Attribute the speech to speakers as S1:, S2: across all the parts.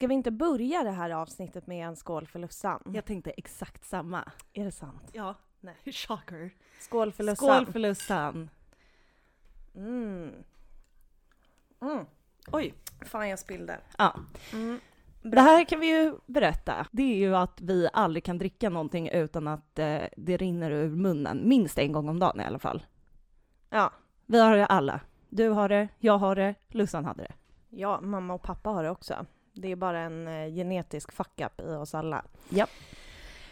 S1: Ska vi inte börja det här avsnittet med en skål för Lussan?
S2: Jag tänkte exakt samma.
S1: Är det sant?
S2: Ja. Nej. Shocker.
S1: Skål för Lussan.
S2: Skål för Lussan.
S1: Mm. Mm.
S2: Oj.
S1: Fan, jag spillde.
S2: Ja.
S1: Mm.
S2: Det här kan vi ju berätta. Det är ju att vi aldrig kan dricka någonting utan att eh, det rinner ur munnen. Minst en gång om dagen i alla fall.
S1: Ja.
S2: Vi har det alla. Du har det, jag har det, Lussan hade det.
S1: ja, mamma och pappa har det också. Det är bara en eh, genetisk fuck-up i oss alla.
S2: Japp.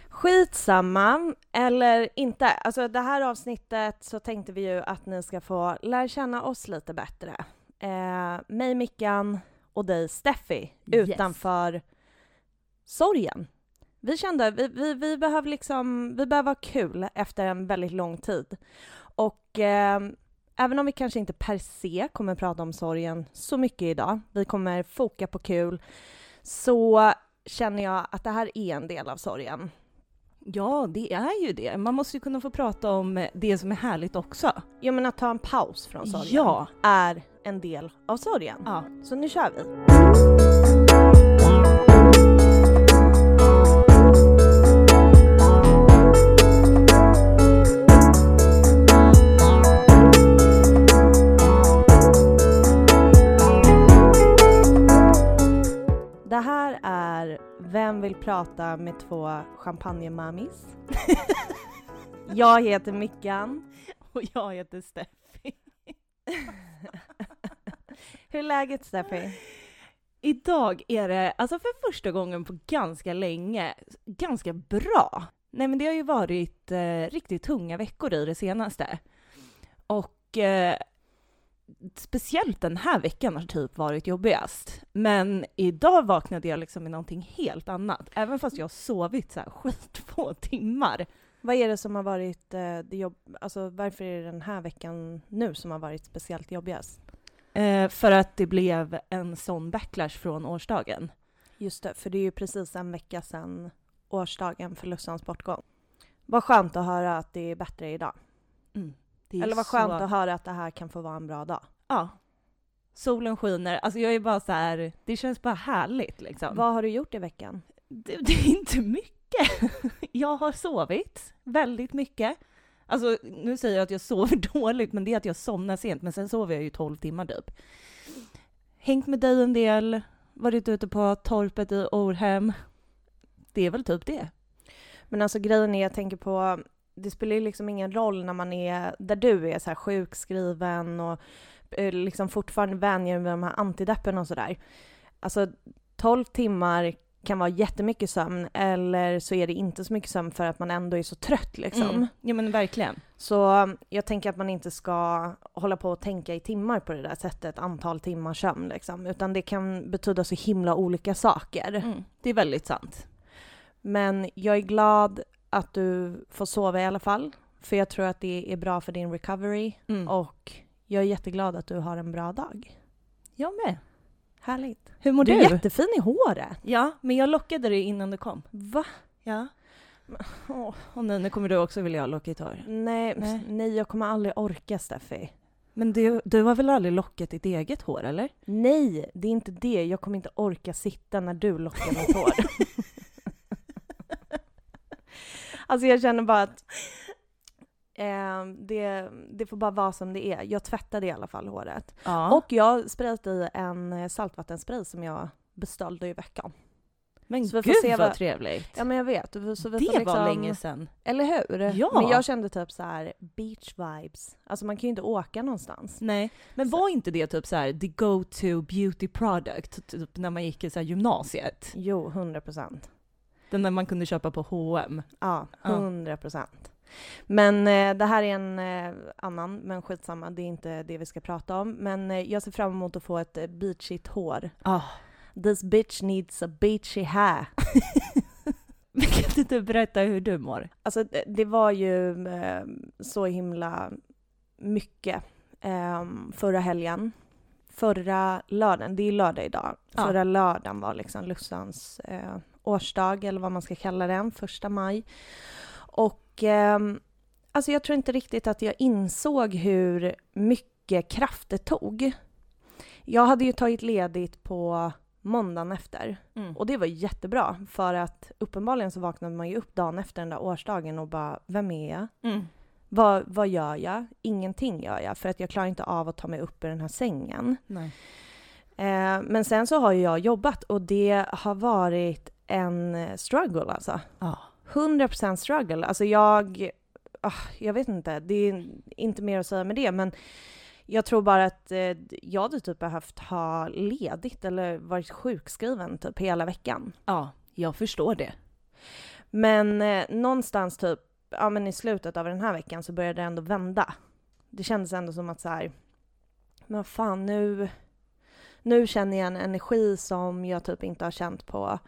S1: Skitsamma, eller inte. Alltså det här avsnittet så tänkte vi ju att ni ska få lära känna oss lite bättre. Eh, mig, Mickan och dig, Steffi,
S2: Yes.
S1: utanför sorgen. Vi kände vi, vi, vi behöver liksom, vi behöver ha kul efter en väldigt lång tid. Och eh, även om vi kanske inte per se kommer prata om sorgen så mycket idag, vi kommer foka på kul, så känner jag att det här är en del av sorgen.
S2: Ja, det är ju det. Man måste ju kunna få prata om det som är härligt också.
S1: Ja men att ta en paus från sorgen
S2: Ja.
S1: är en del av sorgen.
S2: Ja.
S1: Så nu kör vi. Vill prata med två champagnemamis? Jag heter Mickan.
S2: Och jag heter Steffi.
S1: Hur är läget Steffi?
S2: Idag är det, alltså för första gången på ganska länge, ganska bra. Nej men det har ju varit eh, riktigt tunga veckor i det senaste. Och eh, speciellt den här veckan har typ varit jobbigast. Men idag vaknade jag liksom med någonting helt annat. Även fast jag har sovit så här skitfå timmar.
S1: Vad är det som har varit eh, det jobb... Alltså varför är det den här veckan nu som har varit speciellt jobbigast?
S2: Eh, för att det blev en sån backlash från årsdagen.
S1: Just det, för det är ju precis en vecka sedan årsdagen för Lussans bortgång. Vad skönt att höra att det är bättre idag.
S2: Mm.
S1: Eller vad skönt
S2: så-
S1: att höra att det här kan få vara en bra dag.
S2: Ja. Solen skiner. Alltså jag är bara så här, det känns bara härligt liksom.
S1: Vad har du gjort i veckan?
S2: Det, det är inte mycket. Jag har sovit väldigt mycket. Alltså nu säger jag att jag sover dåligt, men det är att jag somnar sent, men sen sover jag ju 12 timmar typ. Hängt med dig en del, varit ute på torpet i Orhem. Det är väl typ det.
S1: Men alltså grejen är, jag tänker på, det spelar ju liksom ingen roll när man är där du är så här sjukskriven och eh, liksom fortfarande vänjer med de här antideppen och sådär. Alltså 12 timmar kan vara jättemycket sömn eller så är det inte så mycket sömn för att man ändå är så trött liksom.
S2: Mm. Ja men verkligen.
S1: Så jag tänker att man inte ska hålla på och tänka i timmar på det där sättet, antal timmar sömn liksom, utan det kan betyda så himla olika saker.
S2: Mm. Det är väldigt sant.
S1: Men jag är glad att du får sova i alla fall, för jag tror att det är bra för din recovery
S2: Mm.
S1: och jag är jätteglad att du har en bra dag.
S2: Jag med.
S1: Härligt.
S2: Hur mår
S1: Du
S2: du?
S1: är jättefin i håret.
S2: Ja, men jag lockade dig innan du kom.
S1: Va?
S2: Ja.
S1: Åh,
S2: Och nu, nu kommer du också vilja ha lockigt hår.
S1: nej,
S2: Nej.
S1: nej, jag kommer aldrig orka Steffi.
S2: Men du, du har väl aldrig lockat ditt eget hår, eller?
S1: Nej, det är inte det. Jag kommer inte orka sitta när du lockar mitt hår. alltså jag känner bara att eh, det, det får bara vara som det är. Jag tvättade i alla fall håret.
S2: Ja.
S1: Och jag har sprayat i en eh, saltvattenspray som jag beställde i veckan.
S2: men
S1: så vi får
S2: gud
S1: se
S2: vad
S1: vad-
S2: trevligt.
S1: Ja men jag vet. Så vi
S2: det
S1: liksom,
S2: var länge sedan.
S1: Eller hur?
S2: Ja.
S1: Men jag kände typ så här beach vibes. Alltså man kan ju inte åka någonstans.
S2: Nej, men var inte det typ så här the go-to beauty product typ när man gick i så här gymnasiet?
S1: Jo, 100 procent.
S2: Den där man kunde köpa på H&M.
S1: Ja,
S2: Ja.
S1: 100 procent. Men eh, det här är en eh, annan, men skitsamma, det är inte det vi ska prata om. Men eh, jag ser fram emot att få ett eh, beachigt hår.
S2: Ah.
S1: This bitch needs a beachy hair.
S2: Kan inte du berätta hur du mår?
S1: Alltså det, det var ju eh, så himla mycket eh, förra helgen. Förra lördagen, det är lördag idag.
S2: Ja.
S1: Förra lördagen var liksom Lussans eh, årsdag, eller vad man ska kalla den, första maj. Och ehm, alltså jag tror inte riktigt att jag insåg hur mycket kraft det tog. Jag hade ju tagit ledigt på måndagen efter.
S2: Mm.
S1: Och det var jättebra för att uppenbarligen så vaknade man ju upp dagen efter den där årsdagen och bara, vem är jag?
S2: Mm.
S1: Vad, vad gör jag? Ingenting gör jag för att jag klarar inte av att ta mig upp ur den här sängen. Eh, men sen så har ju jag jobbat och det har varit en struggle alltså.
S2: Ja.
S1: 100% struggle. Alltså jag, ah, jag vet inte, det är inte mer att säga med det men jag tror bara att eh, jag hade typ behövt ha ledigt eller varit sjukskriven typ hela veckan.
S2: ja, jag förstår det.
S1: Men eh, någonstans typ, ja men i slutet av den här veckan så började det ändå vända. Det kändes ändå som att så här, men fan nu, nu känner jag en energi som jag typ inte har känt på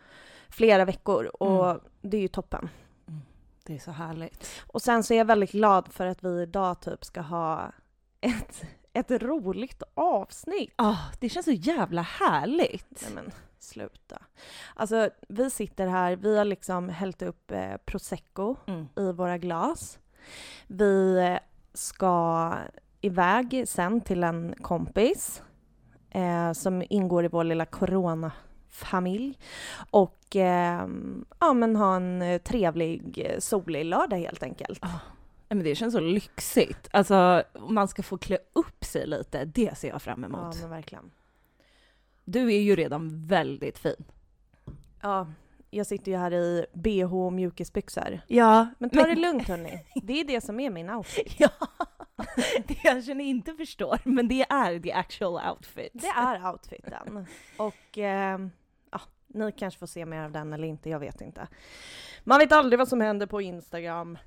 S1: flera veckor och
S2: Mm.
S1: det är ju toppen.
S2: Det är så härligt.
S1: Och sen så är jag väldigt glad för att vi idag typ ska ha ett, ett roligt avsnitt.
S2: Ja, det känns så jävla härligt.
S1: Nej men sluta. Alltså vi sitter här, vi har liksom hällt upp eh, prosecco
S2: Mm.
S1: i våra glas. Vi ska iväg sen till en kompis eh, som ingår i vår lilla coronafamilj och eh, ja, men ha en eh, trevlig eh, solig lördag helt enkelt.
S2: Nej, men det känns så lyxigt. Alltså, man ska få klä upp sig lite. Det ser jag fram
S1: Ja,
S2: emot.
S1: men verkligen.
S2: Du är ju redan väldigt fin.
S1: Ja, jag sitter ju här i bh och mjukisbyxor.
S2: Ja,
S1: Men ta det lugnt hörni. Det är det som är min outfit.
S2: Ja, det kanske ni inte förstår, men det är the actual outfit.
S1: Det är outfiten. Och eh, ja, ni kanske får se mer av den eller inte, jag vet inte. Man vet aldrig vad som händer på Instagram.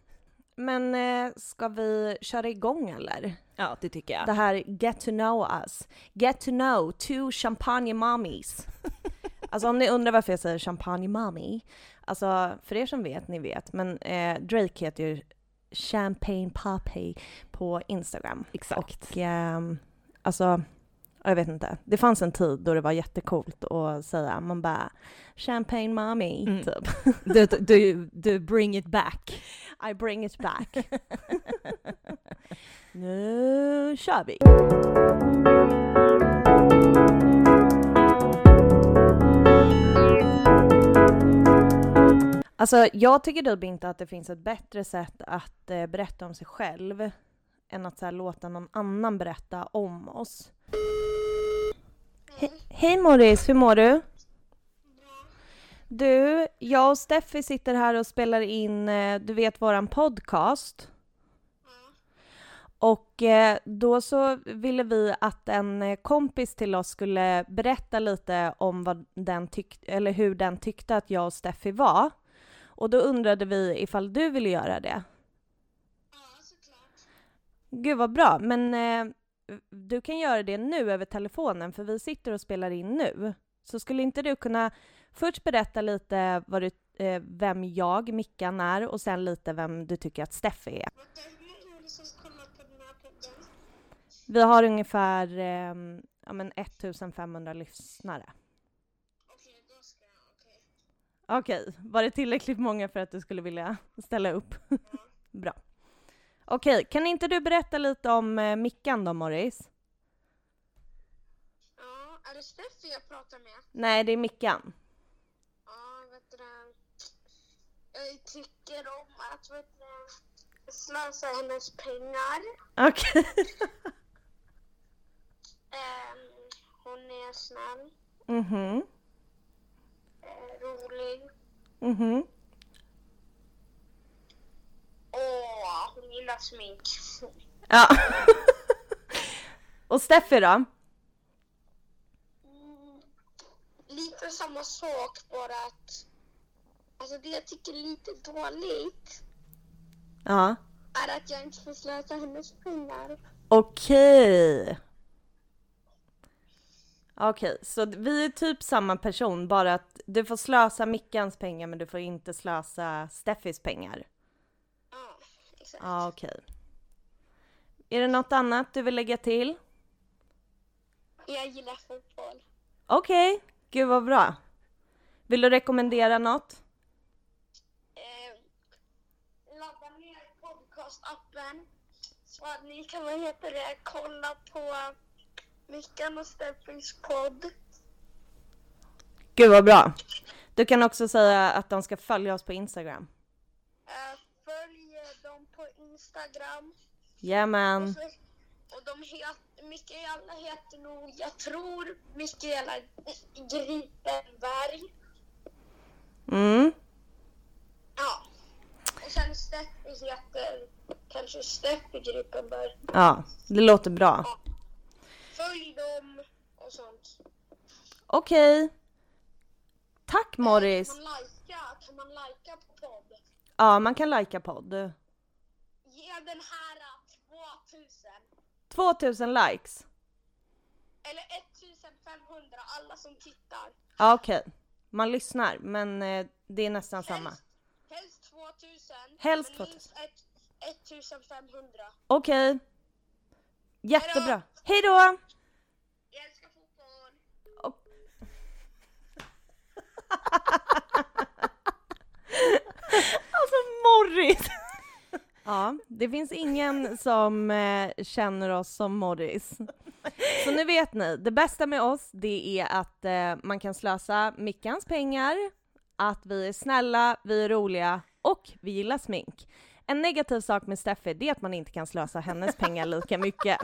S1: Men eh, ska vi köra igång eller?
S2: Ja, det tycker jag.
S1: Det här Get to know us. Get to know two champagne mommies. Alltså om ni undrar varför jag säger champagne mommy. Alltså för er som vet, ni vet. Men eh, Drake heter ju Champagne Poppy på Instagram.
S2: Exakt.
S1: Och ehm, alltså, jag vet inte. Det fanns en tid då det var jättecoolt att säga, man bara champagne mommy,
S2: Mm.
S1: typ.
S2: Du, du, du bring it back.
S1: I bring it back. nu kör vi! Alltså, jag tycker typ inte att det finns ett bättre sätt att eh, berätta om sig själv än att så här, låta någon annan berätta om oss. He- Hej Morris, hur mår du? Du, jag och Steffi sitter här och spelar in, eh, du vet, våran podcast. Och eh, då så ville vi att en eh, kompis till oss skulle berätta lite om vad den tyck- eller hur den tyckte att jag och Steffi var. Och då undrade vi ifall du ville göra det. Gud vad bra, men du kan göra det nu över telefonen för vi sitter och spelar in nu. Så skulle inte du kunna först berätta lite vad du, eh, vem jag, Mickan, är och sen lite vem du tycker att Steffi är? Vi har ungefär eh, ja, men 1500 lyssnare.
S3: Okej. Okej,
S1: var det tillräckligt många för att du skulle vilja ställa upp? Bra. Okej, kan inte du berätta lite om eh, Mickan då, Morris?
S3: Ja, är det Steffi jag pratar med?
S1: Nej, det är Mickan.
S3: Ja, vet du det. Jag tycker om att, vet du det, slösa hennes pengar.
S1: Okej.
S3: Ehm, hon är snäll,
S1: Mhm,
S3: eh, rolig
S1: mhm.
S3: Och hon gillar smink.
S1: Ja. och Steffi då?
S3: Mm, lite samma sak, bara att Alltså det jag tycker är lite dåligt
S1: Ja.
S3: är att jag inte får slösa hennes pengar.
S1: Okej. Okej, så vi är typ samma person, bara att du får slösa Mickans pengar men du får inte slösa Steffis pengar.
S3: Ja, exakt.
S1: Ja, okej. Är det något annat du vill lägga till?
S3: Jag gillar fotboll.
S1: Okej, gud vad bra. Vill du rekommendera något?
S3: Eh, ladda ner podcastappen så att ni kan vad heter det, kolla på Mickan och Steffis podd.
S1: Gud vad bra. Du kan också säga att de ska följa oss på Instagram.
S3: Eh, Instagram.
S1: Jajamän.
S3: Och, så, och de heter, Mikaela heter nog, jag tror Mikaela Gripenberg.
S1: Mm.
S3: Ja. Och sen Steffi heter kanske Steffi Gripenberg.
S1: Ja, det låter bra.
S3: Följ dem och sånt.
S1: Okej. Tack Morris.
S3: Kan man lajka, kan man lajka på podd?
S1: Ja, man kan lajka podd.
S3: Ge den här 2000
S1: 2000 likes.
S3: eller 1500 alla som tittar.
S1: Ja, okej. Man lyssnar, men eh, det är nästan samma.
S3: Helst, helst 2000.
S1: Helst
S3: men
S1: 2000.
S3: minst ett, 1500.
S1: Okej. Jättebra. Hej då!
S3: Jag älskar fotboll
S2: Morris!
S1: Ja, det finns ingen som eh, känner oss som Morris. Så nu vet ni, det bästa med oss det är att eh, man kan slösa Mickans pengar, att vi är snälla, vi är roliga och vi gillar smink. En negativ sak med Steffi det är att man inte kan slösa hennes pengar lika mycket.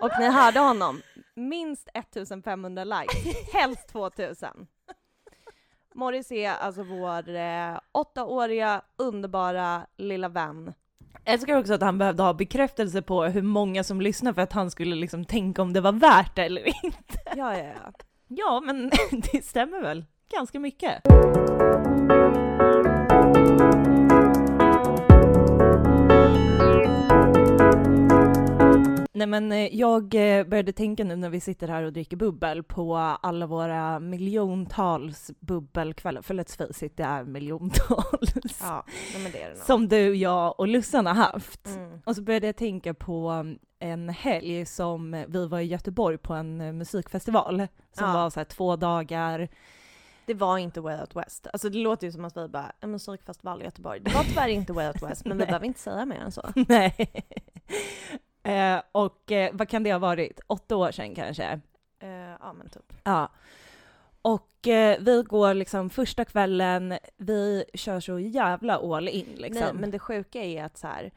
S1: och ni hörde honom, minst 1500 likes, helst 2000. Morris är alltså vår eh, åttaåriga underbara lilla vän.
S2: Jag älskar också att han behövde ha bekräftelse på hur många som lyssnar för att han skulle liksom tänka om det var värt det eller inte.
S1: Ja, ja, ja.
S2: Ja, men det stämmer väl ganska mycket. Nej men eh, jag eh, började tänka nu när vi sitter här och dricker bubbel på alla våra miljontals bubbelkvällar, för let's face it, det är miljontals.
S1: Ja, det är det.
S2: Som du, jag och Lussan har haft.
S1: Mm.
S2: Och så började jag tänka på um, en helg som vi var i Göteborg på en eh, musikfestival som
S1: Ja.
S2: var så två dagar.
S1: Det var inte Way Out West. Alltså det låter ju som att vi bara, en musikfestival i Göteborg. Det var tyvärr inte Way Out West, men vi behöver inte säga mer än så.
S2: Nej. Eh, och eh, vad kan det ha varit? Åtta år sedan kanske?
S1: Eh, ja, men typ.
S2: Ja. Och eh, vi går liksom första kvällen, vi kör så jävla all in liksom.
S1: Nej, men det sjuka är att så här,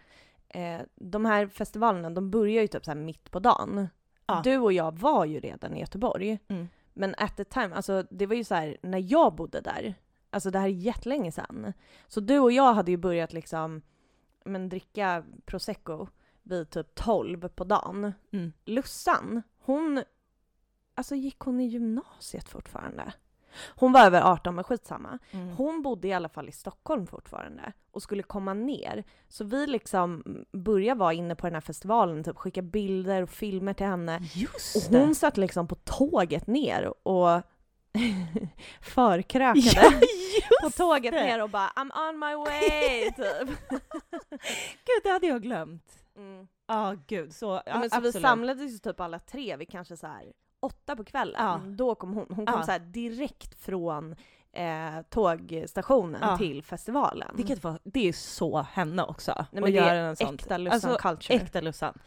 S1: eh, de här festivalerna, de börjar ju typ så mitt på dagen.
S2: Ja.
S1: Du och jag var ju redan i Göteborg,
S2: Mm.
S1: men at the time, alltså det var ju så här när jag bodde där, alltså det här är jättelänge sedan. Så du och jag hade ju börjat liksom, men dricka prosecco vid typ 12 på dagen.
S2: Mm.
S1: Lussan, hon, alltså gick hon i gymnasiet fortfarande? Hon var över 18 men skitsamma.
S2: Mm.
S1: Hon bodde i alla fall i Stockholm fortfarande och skulle komma ner. Så vi liksom började vara inne på den här festivalen, typ skicka bilder och filmer till henne.
S2: Just
S1: Och hon satt liksom på tåget ner och förkrökade
S2: Ja,
S1: på tåget
S2: det.
S1: ner och bara I'm on my way typ.
S2: Gud, det hade jag glömt.
S1: Mm.
S2: Ja, gud. Så, ja,
S1: Ja, men så vi samlades ju typ alla tre vid kanske så här åtta på kvällen.
S2: Ja.
S1: Då kom hon. Hon kom så här direkt från eh, tågstationen till festivalen.
S2: Vilket var, det är så henne också.
S1: Nej, men det är
S2: en sånt.
S1: äkta Lussan
S2: Alltså,
S1: culture.
S2: Äkta Lussan.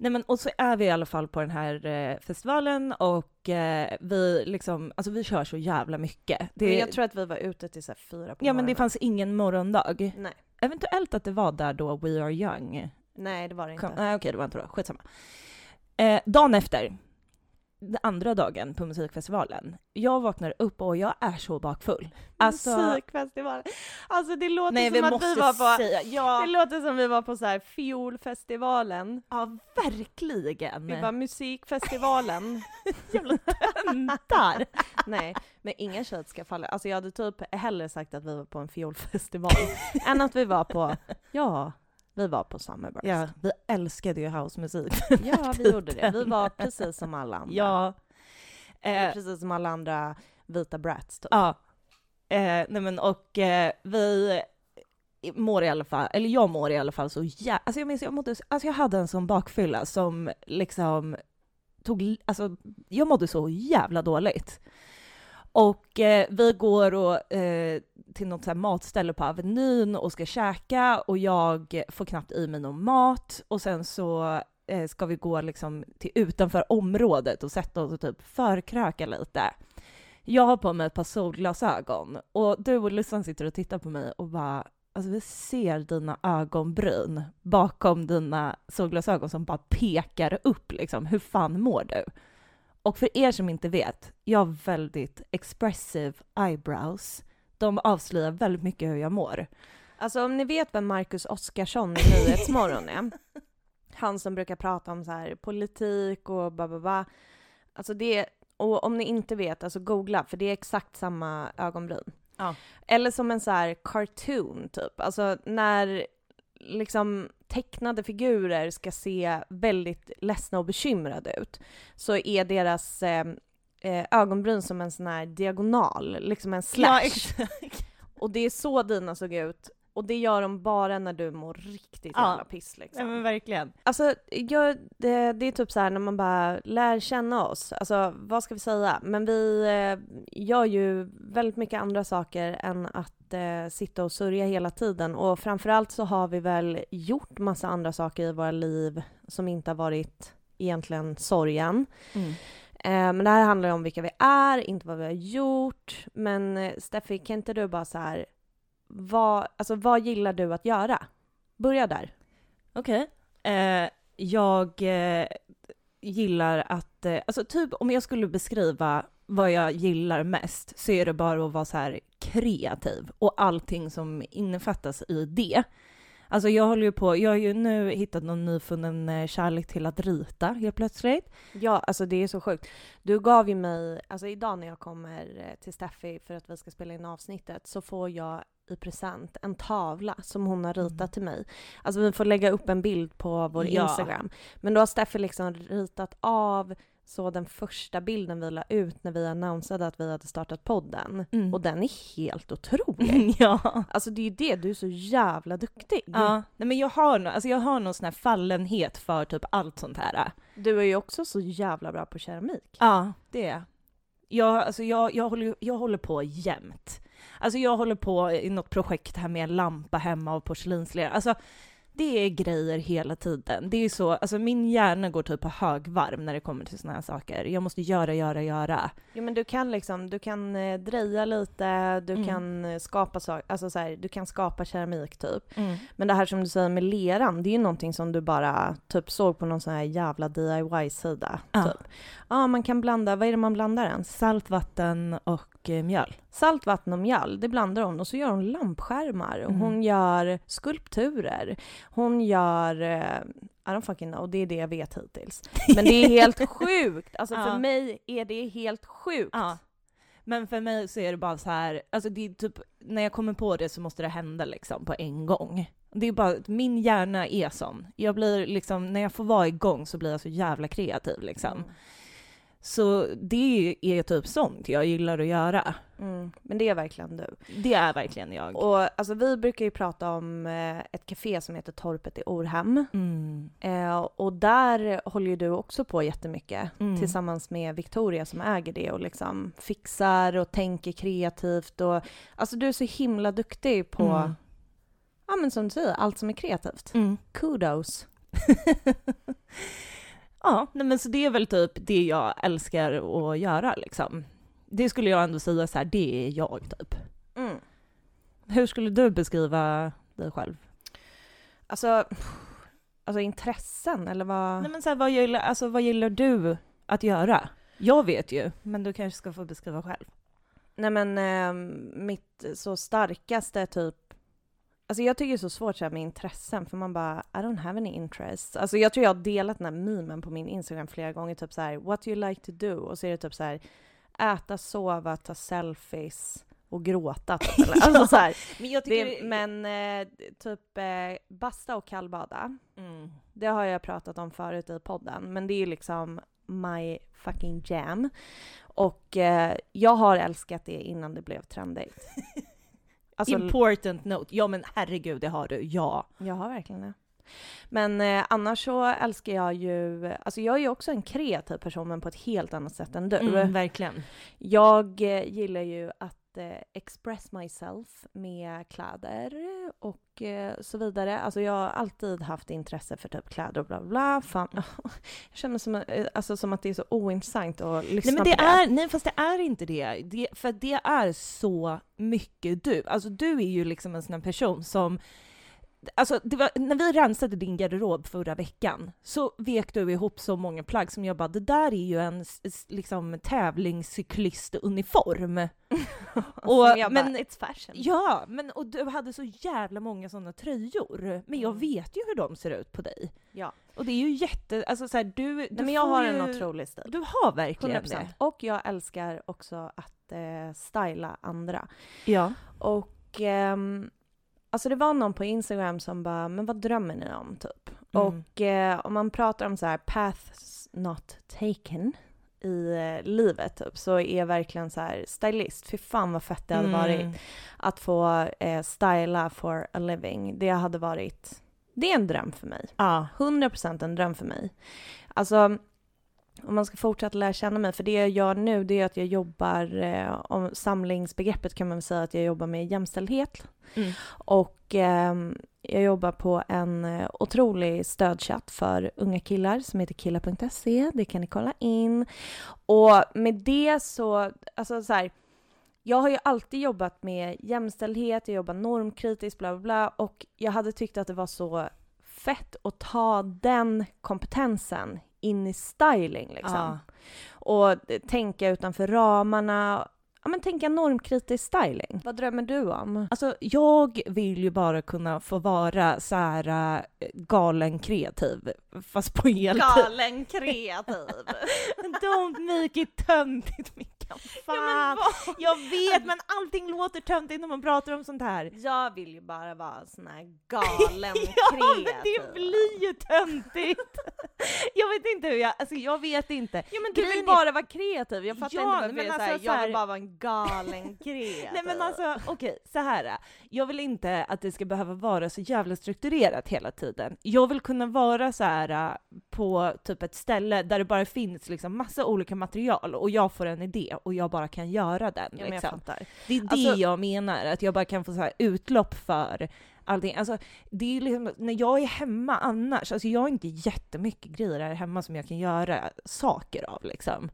S2: Nej men och så är vi i alla fall på den här eh, festivalen och eh, vi liksom, alltså vi kör så jävla mycket. Det,
S1: Men jag tror att vi var ute till så fyra på
S2: ja men det
S1: morgonen.
S2: fanns ingen morgondag.
S1: Nej.
S2: Eventuellt att det var där då We Are Young
S1: Nej, det var det inte.
S2: kom. Nej okej, det var inte då. Skitsamma. Eh, dagen efter, den andra dagen på musikfestivalen, jag vaknar upp och jag är så bakfull. Alltså,
S1: Musikfestivalen. Alltså det låter
S2: nej vi
S1: som att
S2: måste
S1: vi var på...
S2: säga, ja,
S1: Det låter som vi var på så här fiolfestivalen.
S2: ja verkligen.
S1: Vi var musikfestivalen.
S2: jävla töntar.
S1: Nej, men ingen shade ska falla. Alltså jag hade typ hellre sagt att vi var på en fiolfestival än att vi var på, ja, vi var på Summerburst.
S2: Ja, vi älskade ju housemusik.
S1: Ja, vi gjorde det. Vi var precis som alla andra.
S2: Ja. Eh,
S1: precis som alla andra vita brats typ.
S2: ja. Eh, nej men och eh, vi mår i alla fall, eller jag mår i alla fall så jä... Alltså jag minns, jag mådde, alltså jag hade en sån bakfylla som liksom tog, alltså jag mådde så jävla dåligt. Och eh, vi går och, eh, till något så här matställe på Avenyn och ska käka och jag får knappt i mig någon mat och sen så eh, ska vi gå liksom till utanför området och sätta oss och typ förkröka lite. Jag har på mig ett par solglasögon och du och Lussan sitter och tittar på mig och bara Alltså vi ser dina ögonbryn bakom dina solglasögon som bara pekar upp liksom. Hur fan mår du? Och för er som inte vet, jag har väldigt expressive eyebrows. De avslöjar väldigt mycket hur jag mår.
S1: Alltså om ni vet vem Marcus Oskarsson i Nyhetsmorgon är, han som brukar prata om så här politik och ba ba ba. Alltså det, och om ni inte vet, alltså googla, för det är exakt samma ögonbryn.
S2: Ja.
S1: Eller som en så här cartoon typ, alltså när liksom tecknade figurer ska se väldigt ledsna och bekymrade ut, så är deras eh, eh, ögonbryn som en sån här diagonal, liksom en slash.
S2: Ja, exakt.
S1: Och det är så dina såg ut. Och det gör de bara när du mår riktigt
S2: Ja.
S1: jävla piss liksom.
S2: Ja, men verkligen.
S1: Alltså, jag, det, det är typ så här när man bara lär känna oss. Alltså, vad ska vi säga? Men vi eh, gör ju väldigt mycket andra saker än att eh, sitta och sörja hela tiden. Och framförallt så har vi väl gjort massa andra saker i våra liv som inte har varit egentligen sorgen.
S2: Mm.
S1: Eh, men det här handlar ju om vilka vi är, inte vad vi har gjort. Men eh, Steffi, kan inte du bara så här, vad, alltså, vad gillar du att göra? Börja där.
S2: Okej. Eh, jag eh, gillar att, eh, alltså typ om jag skulle beskriva vad jag gillar mest så är det bara att vara så här kreativ och allting som innefattas i det. Alltså jag håller ju på, jag har ju nu hittat någon nyfunnen eh, kärlek till att rita helt plötsligt.
S1: Ja, alltså det är så sjukt. Du gav ju mig, alltså idag när jag kommer eh, till Steffi för att vi ska spela in avsnittet så får jag i present en tavla som hon har ritat
S2: Mm.
S1: till mig. Alltså vi får lägga upp en bild på vår
S2: Ja.
S1: Instagram. Men då har Steffi liksom ritat av så den första bilden vi la ut när vi annonsade att vi hade startat podden.
S2: Mm.
S1: Och den är helt otrolig.
S2: ja.
S1: Alltså det är ju det, du är så jävla duktig.
S2: Ja, nej men jag har, nå- alltså jag har någon sån här fallenhet för typ allt sånt här.
S1: Du är ju också så jävla bra på keramik.
S2: Ja, det är jag. jag. Alltså jag, jag, håller, jag håller på jämt. Alltså jag håller på i något projekt här med en lampa hemma och porslinslera. Alltså det är grejer hela tiden. Det är så, alltså min hjärna går typ på högvarv när det kommer till såna här saker. Jag måste göra, göra, göra.
S1: Ja men du kan liksom, du kan eh, dreja lite, du
S2: Mm.
S1: kan eh, skapa saker, alltså så här, du kan skapa keramik typ. Men det här som du säger med leran, det är ju någonting som du bara typ såg på någon sån här jävla DIY-sida.
S2: Ja.
S1: Typ. Ja, man kan blanda, vad är det man blandar ens?
S2: Saltvatten och eh, mjöl.
S1: Salt, vatten och mjall, det blandar hon och så gör hon lampskärmar och
S2: Mm.
S1: hon gör skulpturer. Hon gör, eh, I don't fucking know, det är det jag vet hittills. Men det är helt sjukt! Alltså för
S2: Ja.
S1: mig är det helt sjukt.
S2: Ja. Men för mig så är det bara så här, alltså det är typ, när jag kommer på det så måste det hända liksom på en gång. Det är bara, min hjärna är sån. Jag blir liksom, när jag får vara igång så blir jag så jävla kreativ liksom.
S1: Mm.
S2: Så det är typ sånt jag gillar att göra.
S1: Mm. Men det är verkligen du.
S2: Det är verkligen jag.
S1: Och alltså vi brukar ju prata om eh, ett café som heter Torpet i Orhem.
S2: Mm.
S1: Eh, och där håller ju du också på jättemycket
S2: Mm.
S1: tillsammans med Victoria som äger det och liksom fixar och tänker kreativt och alltså du är så himla duktig på,
S2: Mm.
S1: ja men som du säger, allt som är kreativt.
S2: Mm.
S1: Kudos.
S2: ja, nej men så det är väl typ det jag älskar att göra liksom. Det skulle jag ändå säga så här, det är jag typ.
S1: Mm.
S2: Hur skulle du beskriva dig själv?
S1: Alltså, alltså intressen eller vad?
S2: Nej men så här, vad, gillar, alltså, vad gillar du att göra? Jag vet ju, men du kanske ska få beskriva själv.
S1: Nej men eh, mitt så starkaste typ Alltså jag tycker det är så svårt så här med intressen för man bara I don't have any interests. Alltså jag tror jag har delat den här memen på min Instagram flera gånger typ så här what do you like to do? Och så är det typ så här äta, sova, ta selfies och gråta typ. Eller? Alltså så här,
S2: Men jag
S1: det, men eh, typ eh, basta och kallbada.
S2: Mm.
S1: Det har jag pratat om förut i podden, men det är ju liksom my fucking jam. Och eh, jag har älskat det innan det blev trendigt. Alltså,
S2: Important note. Ja men herregud, det har du. Ja.
S1: jag har verkligen det. Men eh, annars så älskar jag ju, alltså jag är ju också en kreativ person men på ett helt annat sätt än du.
S2: Mm, verkligen.
S1: Jag eh, gillar ju att eh, express myself med kläder och eh, så vidare. Alltså jag har alltid haft intresse för typ kläder och bla bla bla. Fan, jag känner som, eh, alltså, som att det är så ointressant att lyssna
S2: Nej men det
S1: på det.
S2: är, nej fast det är inte det. det. För det är så mycket du. Alltså du är ju liksom en sån här person som Alltså, var, när vi rensade din garderob förra veckan så vek du ihop så många plagg som jag bara, det där är ju en liksom tävlingscyklistuniform. och,
S1: Som jag
S2: men,
S1: bara, it's fashion.
S2: ja, men och du hade så jävla många sådana tröjor. Men jag
S1: Mm.
S2: vet ju hur de ser ut på dig.
S1: Ja.
S2: Och det är ju jätte, alltså så här, du,
S1: Nej,
S2: du
S1: men jag har
S2: ju,
S1: en otrolig stil.
S2: Du har verkligen
S1: 100%.
S2: det.
S1: Och jag älskar också att eh, styla andra.
S2: Ja.
S1: Och ehm, alltså det var någon på Instagram som bara, men vad drömmer ni om typ?
S2: Mm.
S1: Och eh, om man pratar om så här paths not taken i eh, livet typ, så är verkligen så här stylist, fy fan vad fett det hade
S2: Mm.
S1: varit att få eh, styla for a living. Det hade varit, det är en dröm för mig.
S2: Ja.
S1: 100% en dröm för mig. Alltså, om man ska fortsätta lära känna mig, för det jag gör nu det är att jag jobbar, eh, om samlingsbegreppet kan man väl säga att jag jobbar med jämställdhet.
S2: Mm.
S1: Och ehm, jag jobbar på en eh, otrolig stödchatt för unga killar som heter killar.se. Det kan ni kolla in. Och med det så, alltså så här, jag har ju alltid jobbat med jämställdhet, jag jobbar normkritiskt, bla bla bla. Och jag hade tyckt att det var så fett att ta den kompetensen in i styling liksom.
S2: Ja.
S1: Och eh, tänka utanför ramarna. Ja men tänka normkritisk styling. Vad drömmer du om?
S2: Alltså, jag vill ju bara kunna få vara så här äh, galen kreativ, fast på heltid.
S1: Galen kreativ.
S2: Don't make it töntigt Mickan. Fan. jag vet, men allting låter töntigt när man pratar om sånt här.
S1: Jag vill ju bara vara sån här galen
S2: Ja,
S1: kreativ.
S2: men det blir ju töntigt! jag vet inte hur jag, alltså jag vet inte.
S1: Ja men du
S2: Grejen
S1: vill
S2: är-
S1: bara vara kreativ. Jag fattar
S2: Ja,
S1: inte varför
S2: men
S1: jag är
S2: alltså
S1: såhär,
S2: så
S1: jag vill bara vara en galen kreativ.
S2: Nej men alltså okej, så här. Jag vill inte att det ska behöva vara så jävla strukturerat hela tiden. Jag vill kunna vara så här äh, på typ ett ställe där det bara finns liksom massa olika material och jag får en idé och jag bara kan göra den.
S1: Ja,
S2: liksom. Det är det
S1: Alltså-
S2: jag menar, att jag bara kan få så här utlopp för allting. Alltså, det är liksom, när jag är hemma annars, alltså jag har inte jättemycket grejer här hemma som jag kan göra saker av liksom.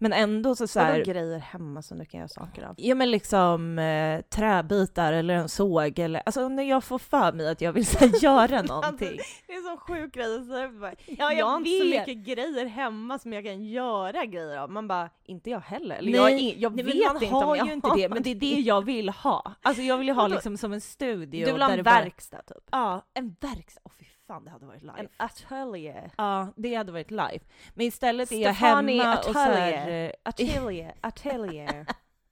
S2: Men ändå så, så här,
S1: grejer hemma som du kan göra saker av?
S2: Ja men liksom eh, träbitar eller en såg eller alltså när jag får för mig att jag vill så här, göra någonting.
S1: Det är sån sjuk grej att säga. Bara,
S2: Ja,
S1: jag, har inte så mycket grejer hemma som jag kan göra grejer av. Man bara, inte jag heller. Eller
S2: Nej,
S1: jag, jag
S2: Nej,
S1: vet
S2: man
S1: inte
S2: har
S1: om jag
S2: ju inte det, men det är det jag vill ha. Alltså jag vill ju ha liksom som en studio.
S1: Du vill ha
S2: där
S1: en
S2: det bara-
S1: verkstad typ?
S2: Ja, en verkstad. Fy fan det hade varit live.
S1: En atelier.
S2: Ja, det hade varit live. Men istället är jag
S1: Stefani
S2: hemma och så här,
S1: Atelier.
S2: eh,
S1: Atelier, atelier.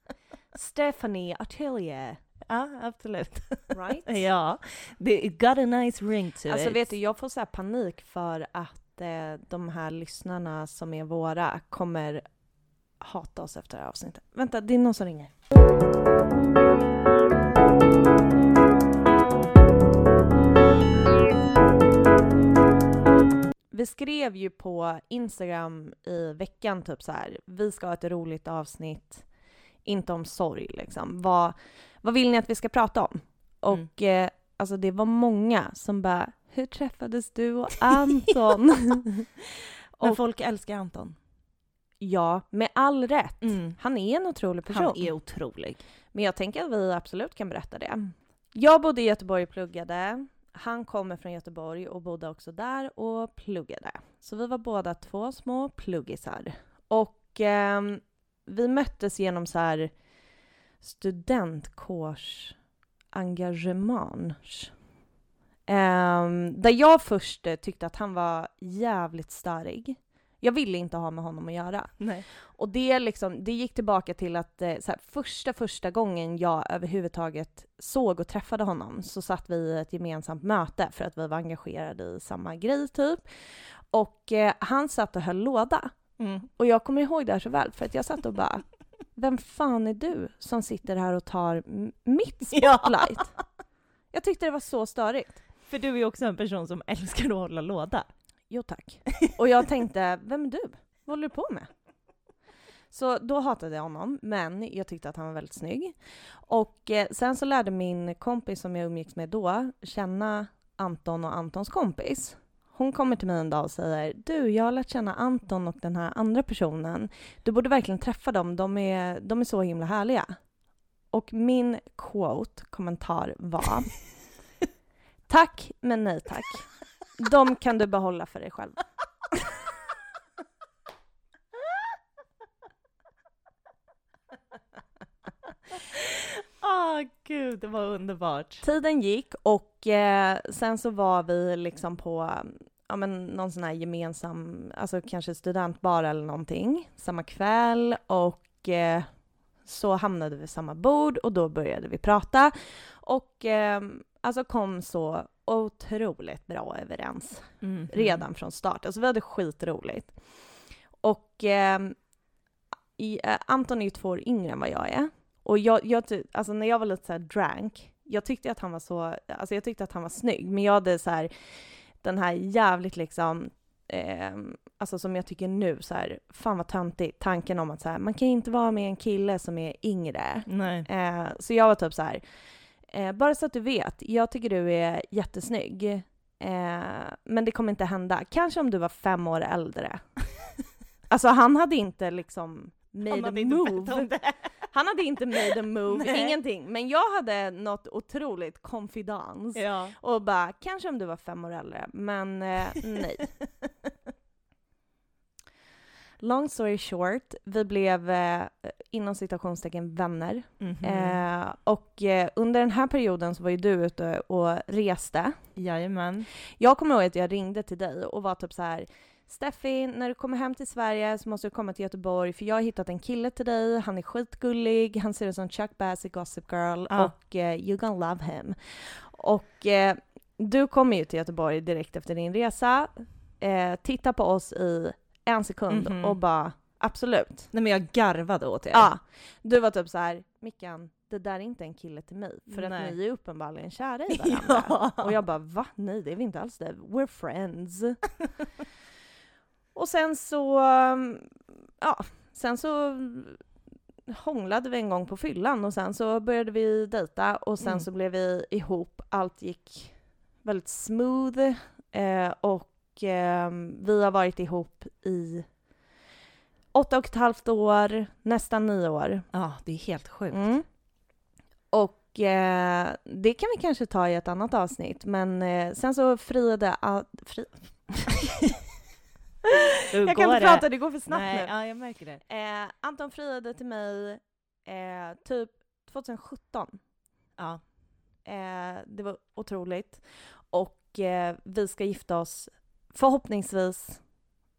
S1: Stephanie Atelier.
S2: Ja, absolut.
S1: Right?
S2: ja, det got a nice ring to
S1: Alltså
S2: it.
S1: vet du, jag får så panik för att eh, de här lyssnarna som är våra kommer hata oss efter det här avsnittet. Vänta, det är någon som ringer. Vi skrev ju på Instagram i veckan typ så här, vi ska ha ett roligt avsnitt, inte om sorg liksom. Vad, vad vill ni att vi ska prata om? Och eh, alltså det var många som bara, hur träffades du och Anton?
S2: Men
S1: och
S2: folk älskar Anton.
S1: ja, med all rätt.
S2: Mm.
S1: Han är en otrolig person.
S2: Han är otrolig.
S1: Men jag tänker att vi absolut kan berätta det. Jag bodde i Göteborg och pluggade. Han kommer från Göteborg och bodde också där och pluggade. Så vi var båda två små pluggisar. Och eh, vi möttes genom så här studentkårsengagemang. Ehm, där jag först tyckte att han var jävligt störig. Jag ville inte ha med honom att göra.
S2: Nej.
S1: Och det, liksom, det gick tillbaka till att eh, här, första, första gången jag överhuvudtaget såg och träffade honom så satt vi i ett gemensamt möte för att vi var engagerade i samma grej typ. Och eh, han satt och höll låda.
S2: Mm.
S1: Och jag kommer ihåg det här så väl för att jag satt och bara Vem fan är du som sitter här och tar mitt
S2: Ja.
S1: spotlight? Jag tyckte det var så störigt.
S2: För du är ju också en person som älskar att hålla låda.
S1: Jo tack. Och jag tänkte, vem är du? Vad håller du på med? Så då hatade jag honom, men jag tyckte att han var väldigt snygg. Och eh, sen så lärde min kompis som jag umgicks med då känna Anton och Antons kompis. Hon kommer till mig en dag och säger du, jag har lärt känna Anton och den här andra personen. Du borde verkligen träffa dem, de är, de är så himla härliga. Och min quote, kommentar var Tack, men nej tack. De kan du behålla för dig själv.
S2: Åh gud, det var underbart.
S1: Tiden gick och eh, sen så var vi liksom på ja, men någon sån här gemensam, alltså kanske studentbar eller någonting, samma kväll och eh, så hamnade vi vid samma bord och då började vi prata och eh, alltså kom så otroligt bra överens
S2: Mhm.
S1: redan från start. Alltså vi hade skitroligt. Och eh, i, eh, Anton är ju två år yngre än vad jag är. Och jag, jag alltså när jag var lite så här drank, jag tyckte att han var så, alltså jag tyckte att han var snygg, men jag hade så här den här jävligt liksom, eh, alltså som jag tycker nu så här, fan vad töntigt, tanken om att så här, man kan inte vara med en kille som är yngre.
S2: Nej.
S1: Eh, så jag var typ så här, eh, bara så att du vet, jag tycker du är jättesnygg. Eh, men det kommer inte hända. Kanske om du var fem år äldre. alltså han hade inte liksom made
S2: Han
S1: a
S2: hade om
S1: move. Han hade inte made a move,
S2: Nej.
S1: ingenting. Men jag hade något otroligt confidence.
S2: Ja.
S1: Och bara, kanske om du var fem år äldre, men eh, nej. Long story short, vi blev eh, inom citationstecken vänner.
S2: Mhm.
S1: Eh, och eh, under den här perioden så var ju du ute och reste.
S2: Jajamän.
S1: Jag kommer ihåg att jag ringde till dig och var typ så här Steffi, när du kommer hem till Sverige så måste du komma till Göteborg för jag har hittat en kille till dig, han är skitgullig, han ser ut som Chuck Bass i Gossip Girl
S2: Ja.
S1: och eh, you gonna love him. Och eh, du kommer ju till Göteborg direkt efter din resa, eh, titta på oss i en sekund
S2: Mhm.
S1: och bara absolut.
S2: Nej men jag garvade åt er.
S1: Ja, du var typ så här, Mickan, det där är inte en kille till mig för att
S2: Nej.
S1: ni är uppenbarligen kära i varandra.
S2: Ja.
S1: Och jag bara va? Nej det är vi inte alls det. We're friends. och sen så, um, ja, sen så hånglade vi en gång på fyllan och sen så började vi dejta och sen
S2: Mm.
S1: så blev vi ihop. Allt gick väldigt smooth eh, och ehm, vi har varit ihop i åtta och ett halvt år, nästan nio år.
S2: ja, det är helt sjukt.
S1: Mm. Och eh, det kan vi kanske ta i ett annat avsnitt, men eh, sen så friade... a- Fri... Jag kan inte
S2: det?
S1: prata, det går för snabbt
S2: Nej,
S1: nu.
S2: ja, jag märker det.
S1: Eh, Anton friade till mig eh, typ 2017.
S2: Ja.
S1: Eh, det var otroligt. Och eh, vi ska gifta oss förhoppningsvis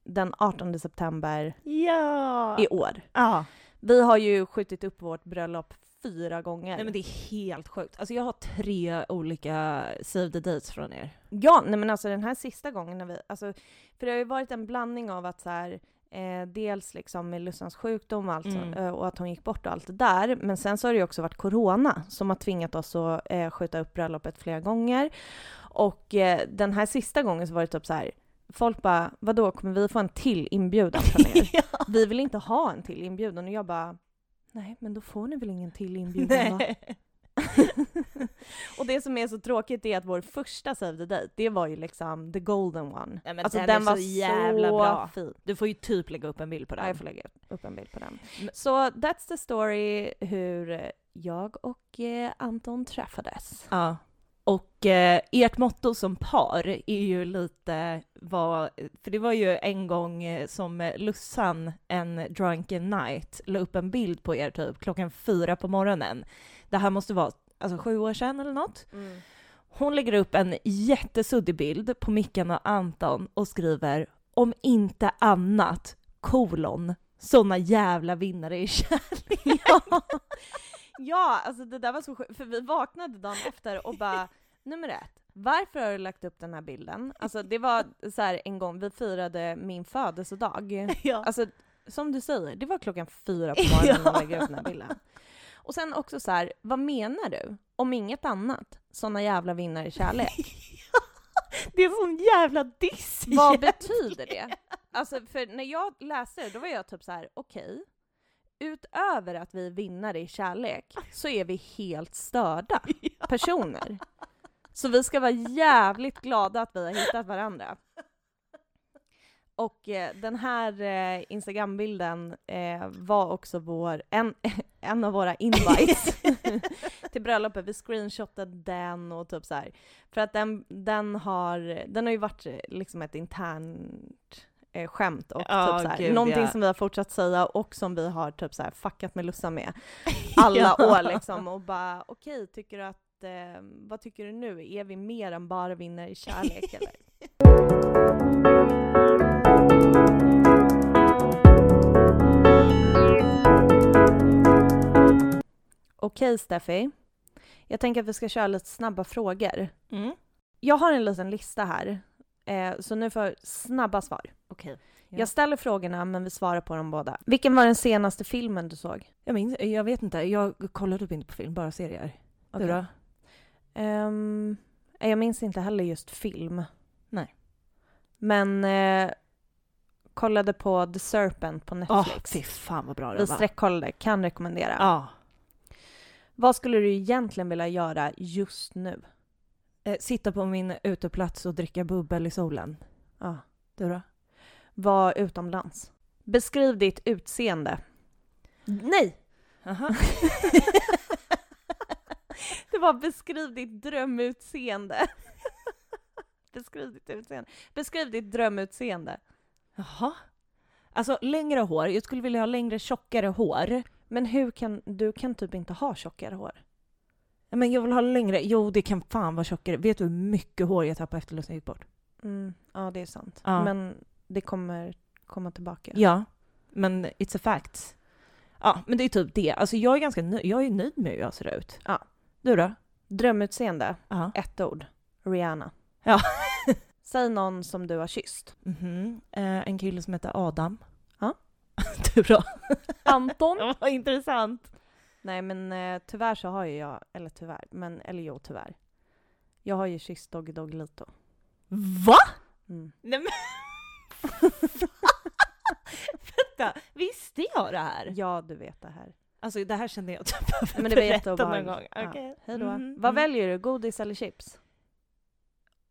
S1: den 18 september
S2: Ja!
S1: i år.
S2: ja.
S1: Vi har ju skjutit upp vårt bröllop fyra gånger.
S2: Nej men det är helt sjukt. Alltså jag har tre olika save the dates från er.
S1: Ja, nej men alltså den här sista gången när vi, alltså, för det har ju varit en blandning av att så här, eh, dels liksom med Lussans sjukdom och allt
S2: Mm.
S1: eh, och att hon gick bort och allt det där, men sen så har det ju också varit corona som har tvingat oss att eh, skjuta upp bröllopet flera gånger. Och eh, den här sista gången så var det typ så här, folk bara, vadå, kommer vi få en till inbjudan från er?
S2: ja.
S1: vi vill inte ha en till inbjudan och jag bara, nej men då får ni väl ingen till inbjudan?
S2: Nej.
S1: och det som är så tråkigt är att vår första Save the Date, det var ju liksom the golden one.
S2: Men
S1: alltså
S2: den
S1: den, var
S2: så jävla
S1: så
S2: bra.
S1: fin.
S2: Du får ju typ lägga upp en bild på den.
S1: Ja, jag får lägga upp en bild på den.
S2: Men-
S1: Så that's the story hur jag och eh, Anton träffades.
S2: Ja. Och eh, ert motto som par är ju lite vad, för det var ju en gång eh, som Lussan en drunken night la upp en bild på er typ klockan fyra på morgonen. Det här måste vara alltså sju år sedan eller något. Hon lägger upp en jättesuddig bild på Mickan och Anton och skriver om inte annat, kolon, såna jävla vinnare i kärlek.
S1: ja. Ja, alltså det där var så sjukt, för vi vaknade dagen efter och bara, nummer ett, varför har du lagt upp den här bilden? Alltså det var så här en gång, vi firade min födelsedag.
S2: Ja.
S1: Alltså som du säger, det var klockan fyra på morgonen när jag lägger upp den här bilden. Och sen också så här, vad menar du? Om inget annat, såna jävla vinnare i kärlek.
S2: Det är sån jävla diss
S1: Vad betyder det? Alltså för när jag läste det, då var jag typ så här: okej, utöver att vi är vinnare i kärlek så är vi helt störda personer. Så vi ska vara jävligt glada att vi har hittat varandra. Och eh, den här eh, Instagram-bilden eh, var också vår, en, en av våra invites till bröllopet. Vi screenshotade den och typ så här. För att den, den, har, den har ju varit eh, liksom ett internt eh, skämt och
S2: Ja,
S1: typ så här,
S2: gud,
S1: någonting
S2: ja.
S1: som vi har fortsatt säga och som vi har typ så här fuckat med Lussa med alla år liksom och bara okej, tycker du att, eh, vad tycker du nu? Är vi mer än bara vinner i kärlek eller? Okej Steffi, jag tänker att vi ska köra lite snabba frågor.
S2: Mm.
S1: Jag har en liten lista här, eh, så nu får jag snabba svar.
S2: Okej. Ja.
S1: Jag ställer frågorna men vi svarar på dem båda. Vilken var den senaste filmen du såg?
S2: Jag minns, jag vet inte, jag kollar typ inte på film, bara serier. Du
S1: Okej.
S2: då?
S1: Ehm, jag minns inte heller just film.
S2: Nej.
S1: Men eh, kollade på The Serpent på
S2: Åh,
S1: Netflix.
S2: fy fan vad bra det
S1: vi
S2: var.
S1: sträckkollade, kan rekommendera.
S2: Ja.
S1: Vad skulle du egentligen vilja göra just nu?
S2: Eh, sitta på min uteplats och dricka bubbel i solen.
S1: Ja.
S2: Du då?
S1: Var utomlands. Beskriv ditt utseende. Nej!
S2: Aha.
S1: Det var beskriv ditt drömutseende. beskriv ditt utseende. Beskriv ditt drömutseende.
S2: Jaha. Alltså längre hår, jag skulle vilja ha längre tjockare hår.
S1: Men hur kan, du kan typ inte ha tjockare hår.
S2: Men jag vill ha längre, jo det kan fan vara tjockare. Vet du hur mycket hår jag tappade efter Lussen gick bort?
S1: Mm, ja, det är sant.
S2: Ja.
S1: Men det kommer komma tillbaka.
S2: Ja, men it's a fact. Ja, men det är typ det. Alltså jag är ganska nöjd, jag är nöjd med hur jag ser ut.
S1: Ja.
S2: Du då?
S1: Drömutseende,
S2: Ja.
S1: ett ord. Rihanna.
S2: Ja.
S1: Säg någon som du har kysst.
S2: Mhm. Eh, en kille som heter Adam.
S1: Ja.
S2: du då?
S1: Anton?
S2: Vad intressant.
S1: Nej men eh, tyvärr så har ju jag, eller tyvärr, men eller jo tyvärr. Jag har ju kysst Doggy Doggelito.
S2: Va?
S1: Mm.
S2: Nej men... Vänta, visste jag det här?
S1: Ja, du vet det här.
S2: Alltså det här kände jag typ behöver
S1: Men det var
S2: berätta någon gång.
S1: Ja.
S2: Okej.
S1: Hej då.
S2: Mhm,
S1: Vad
S2: mm.
S1: väljer du, godis eller chips?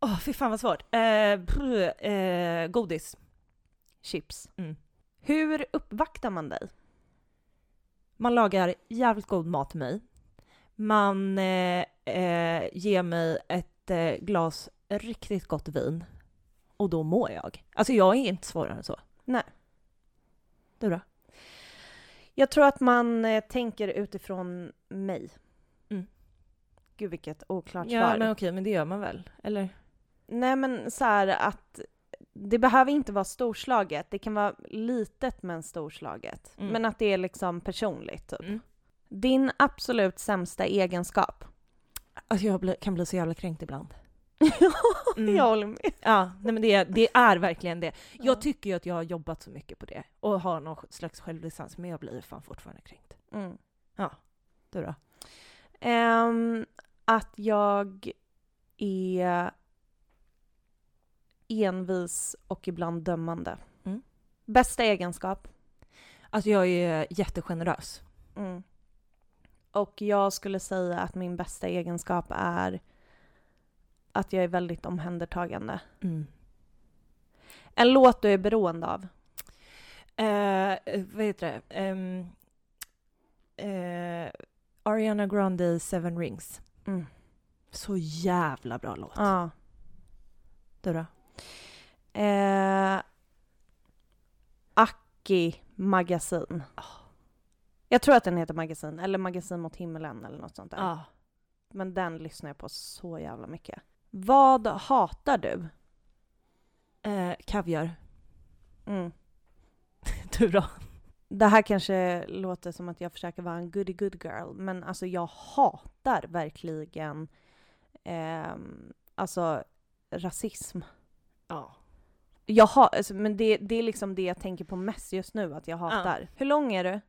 S2: Åh, fy fan vad svårt. Eh, pff, eh, godis.
S1: Chips.
S2: Mm.
S1: Hur uppvaktar man dig?
S2: Man lagar jävligt god mat till mig. Man eh, eh, ger mig ett eh, glas riktigt gott vin. Och då mår jag. Alltså jag är inte svårare än så.
S1: Nej.
S2: Du då?
S1: Jag tror att man eh, tänker utifrån mig.
S2: Mm.
S1: Gud vilket oklart
S2: Ja
S1: svar.
S2: men okej, men det gör man väl? Eller?
S1: Nej men så här att det behöver inte vara storslaget. Det kan vara litet men storslaget.
S2: Mm.
S1: Men att det är liksom personligt typ.
S2: Mm.
S1: Din absolut sämsta egenskap?
S2: Alltså jag kan bli så jävla kränkt ibland. Mm.
S1: Jag håller med.
S2: Ja, nej men det, det är verkligen det.
S1: Ja.
S2: Jag tycker ju att jag har jobbat så mycket på det och har någon slags självdistans, men jag blir fan fortfarande kränkt.
S1: Mm.
S2: Du då?
S1: Ehm, att jag är envis och ibland dömande.
S2: Mm.
S1: Bästa egenskap?
S2: Alltså jag är jättegenerös.
S1: Mm. Och jag skulle säga att min bästa egenskap är att jag är väldigt omhändertagande.
S2: Mm.
S1: En låt du är beroende av?
S2: Eh, vad heter det? Ehm, eh, Ariana Grande Seven Rings.
S1: Mm.
S2: Så jävla bra låt.
S1: Ja.
S2: Du då?
S1: Eh, Aki magasin. Jag tror att den heter Magasin, eller Magasin mot himmelen eller något sånt där.
S2: Ja.
S1: Men den lyssnar jag på så jävla mycket. Vad hatar du?
S2: Eh, kaviar.
S1: Mm.
S2: Du då?
S1: Det här kanske låter som att jag försöker vara en goody good girl, men alltså jag hatar verkligen ehm, alltså rasism.
S2: Ja.
S1: Jag har, alltså, men det, det är liksom det jag tänker på mest just nu, att jag hatar. Hur lång är du?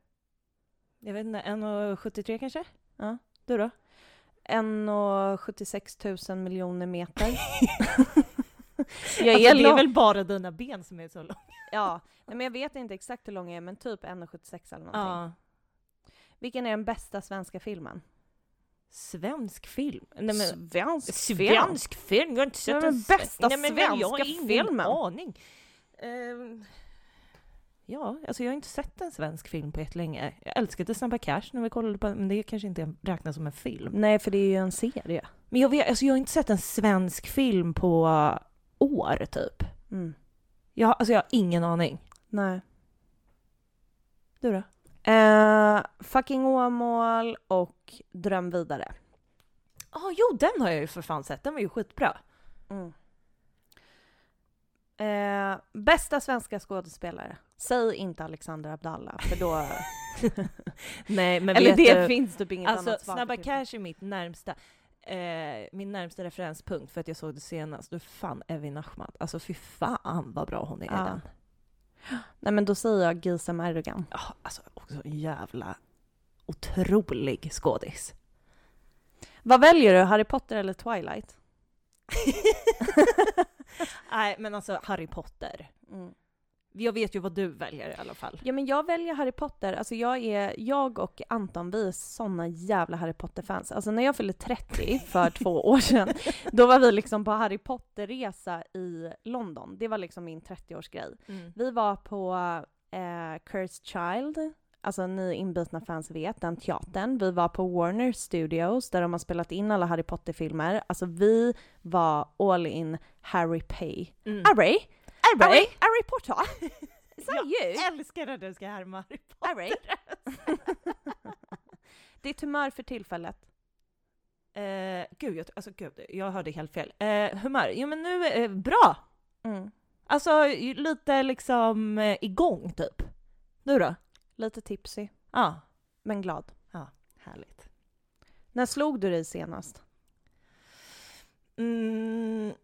S2: Jag vet inte, 1,73 kanske?
S1: Ja.
S2: Du då?
S1: 1,76 000 miljoner meter. jag
S2: alltså,
S1: är
S2: det
S1: lång.
S2: är väl bara dina ben som är så långa?
S1: Ja, nej, men jag vet inte exakt hur lång jag är, men typ 1,76 eller någonting.
S2: Ja.
S1: Vilken är den bästa svenska filmen?
S2: Svensk film? Nej, men,
S1: svensk
S2: svensk film? Jag har inte sett
S1: Ja,
S2: en
S1: men bästa
S2: Nej, men Jag har ingen
S1: filmen.
S2: aning. Ehm, ja, alltså jag har inte sett en svensk film på jättelänge. Jag älskade Snabba Cash när vi kollade på men det kanske inte räknas som en film.
S1: Nej, för det är ju en serie.
S2: Men jag, vet, alltså jag har inte sett en svensk film på år, typ.
S1: Mm.
S2: Jag, alltså jag har ingen aning.
S1: Nej.
S2: Du då?
S1: Eh, fucking Åmål och Dröm vidare.
S2: Ja, ah, jo den har jag ju för fan sett. Den var ju skitbra.
S1: Mm. Eh, bästa svenska skådespelare? Säg inte Alexander Abdallah, för då...
S2: Nej, men
S1: Eller det
S2: du,
S1: finns typ inget
S2: Alltså
S1: annat svar.
S2: Snabba. Cash är mitt närmsta, eh, min närmsta referenspunkt för att jag såg det senast. Du fan Evin Ahmad. Alltså fy fan vad bra hon är i
S1: Ja.
S2: den.
S1: Nej men då säger jag Gizem Erdogan.
S2: Ja, alltså också en jävla otrolig skådis.
S1: Vad väljer du, Harry Potter eller Twilight?
S2: Nej, men alltså Harry Potter.
S1: Mm.
S2: Jag vet ju vad du väljer i alla fall.
S1: Ja men jag väljer Harry Potter, alltså jag är, jag och Anton vi är såna jävla Harry Potter-fans. Alltså när jag fyllde 30 för två år sedan, då var vi liksom på Harry Potter-resa i London. Det var liksom min 30-årsgrej.
S2: Mm.
S1: Vi var på eh, Cursed Child, alltså ni inbitna fans vet, den teatern. Vi var på Warner Studios där de har spelat in alla Harry Potter-filmer. Alltså vi var all in Harry Pay.
S2: Mm.
S1: Harry?
S2: Harry?
S1: Harry, Harry Potter? Is
S2: Jag
S1: you?
S2: älskar när du ska härma Harry Potter.
S1: Harry? Ditt humör för tillfället?
S2: Eh, gud, jag, alltså gud, jag hörde helt fel. Eh, humör? Jo men nu, eh, bra!
S1: Mm.
S2: Alltså lite liksom eh, igång typ. Du då?
S1: Lite tipsy,
S2: Ja,
S1: men glad.
S2: härligt.
S1: När slog du dig senast?
S2: Mm,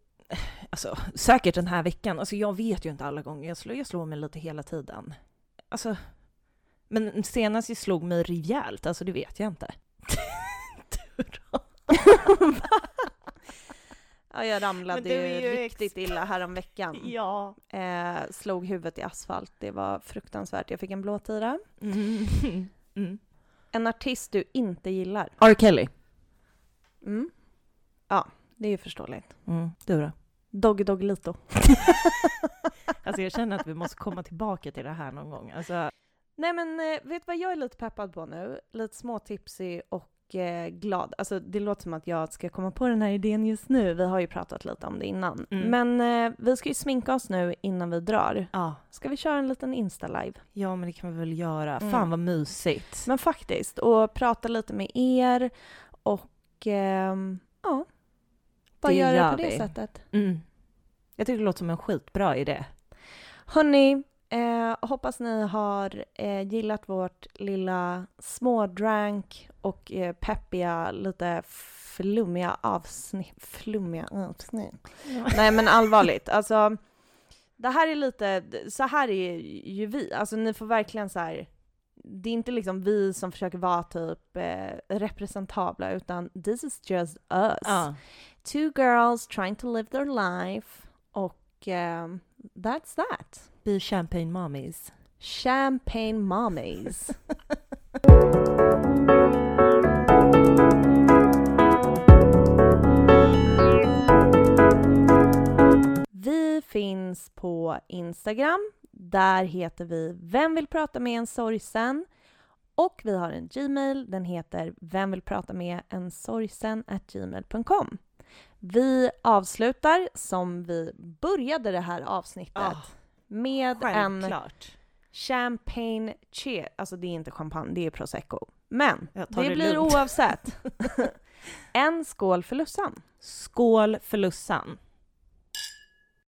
S2: alltså säkert den här veckan. Alltså jag vet ju inte alla gånger. Jag slår, jag slår mig lite hela tiden. Alltså, men senast jag slog mig rejält, alltså det vet jag inte.
S1: Ja, jag ramlade ju,
S2: ju
S1: riktigt illa häromveckan.
S2: Ja.
S1: Eh, slog huvudet i asfalt. Det var fruktansvärt. Jag fick en blåtira.
S2: Mm. Mm.
S1: En artist du inte gillar?
S2: R. Kelly.
S1: Mm. Ja, det är ju förståeligt.
S2: Mm. Du då?
S1: Doggy Doggelito.
S2: Alltså jag känner att vi måste komma tillbaka till det här någon gång. Alltså,
S1: Nej men eh, vet du vad jag är lite peppad på nu? Lite småtipsig och eh, glad. Alltså det låter som att jag ska komma på den här idén just nu. Vi har ju pratat lite om det innan.
S2: Mm.
S1: Men eh, vi ska ju sminka oss nu innan vi drar.
S2: ja.
S1: Ska vi köra en liten Insta-live?
S2: ja, men det kan vi väl göra.
S1: Mm.
S2: Fan vad mysigt.
S1: Men faktiskt, och prata lite med er och ehm, ja, bara
S2: Det
S1: göra det
S2: gör
S1: på det
S2: vi.
S1: sättet.
S2: Mm. Jag tycker det låter som en skitbra idé.
S1: Hörni, eh, hoppas ni har eh, gillat vårt lilla smådrank och eh, peppiga, lite flummiga avsnitt. Flummiga avsnitt. Nej men allvarligt, alltså det här är lite, så här är ju vi, alltså ni får verkligen så här. Det är inte liksom vi som försöker vara typ eh, representabla utan this is just us.
S2: Ja.
S1: Two girls trying to live their life och ehm, that's that.
S2: Be champagne mommies.
S1: Champagne mommies. Vi finns på Instagram. Där heter vi Vem vill prata med en sorgsen? Och vi har en Gmail. Den heter Vem Vi avslutar som vi började det här avsnittet
S2: Ah,
S1: med en
S2: Självklart.
S1: champagne cheer. Alltså det är inte champagne, det är prosecco. Men det,
S2: det
S1: blir
S2: lugnt.
S1: oavsett en skål för Lussan.
S2: Skål för Lussan.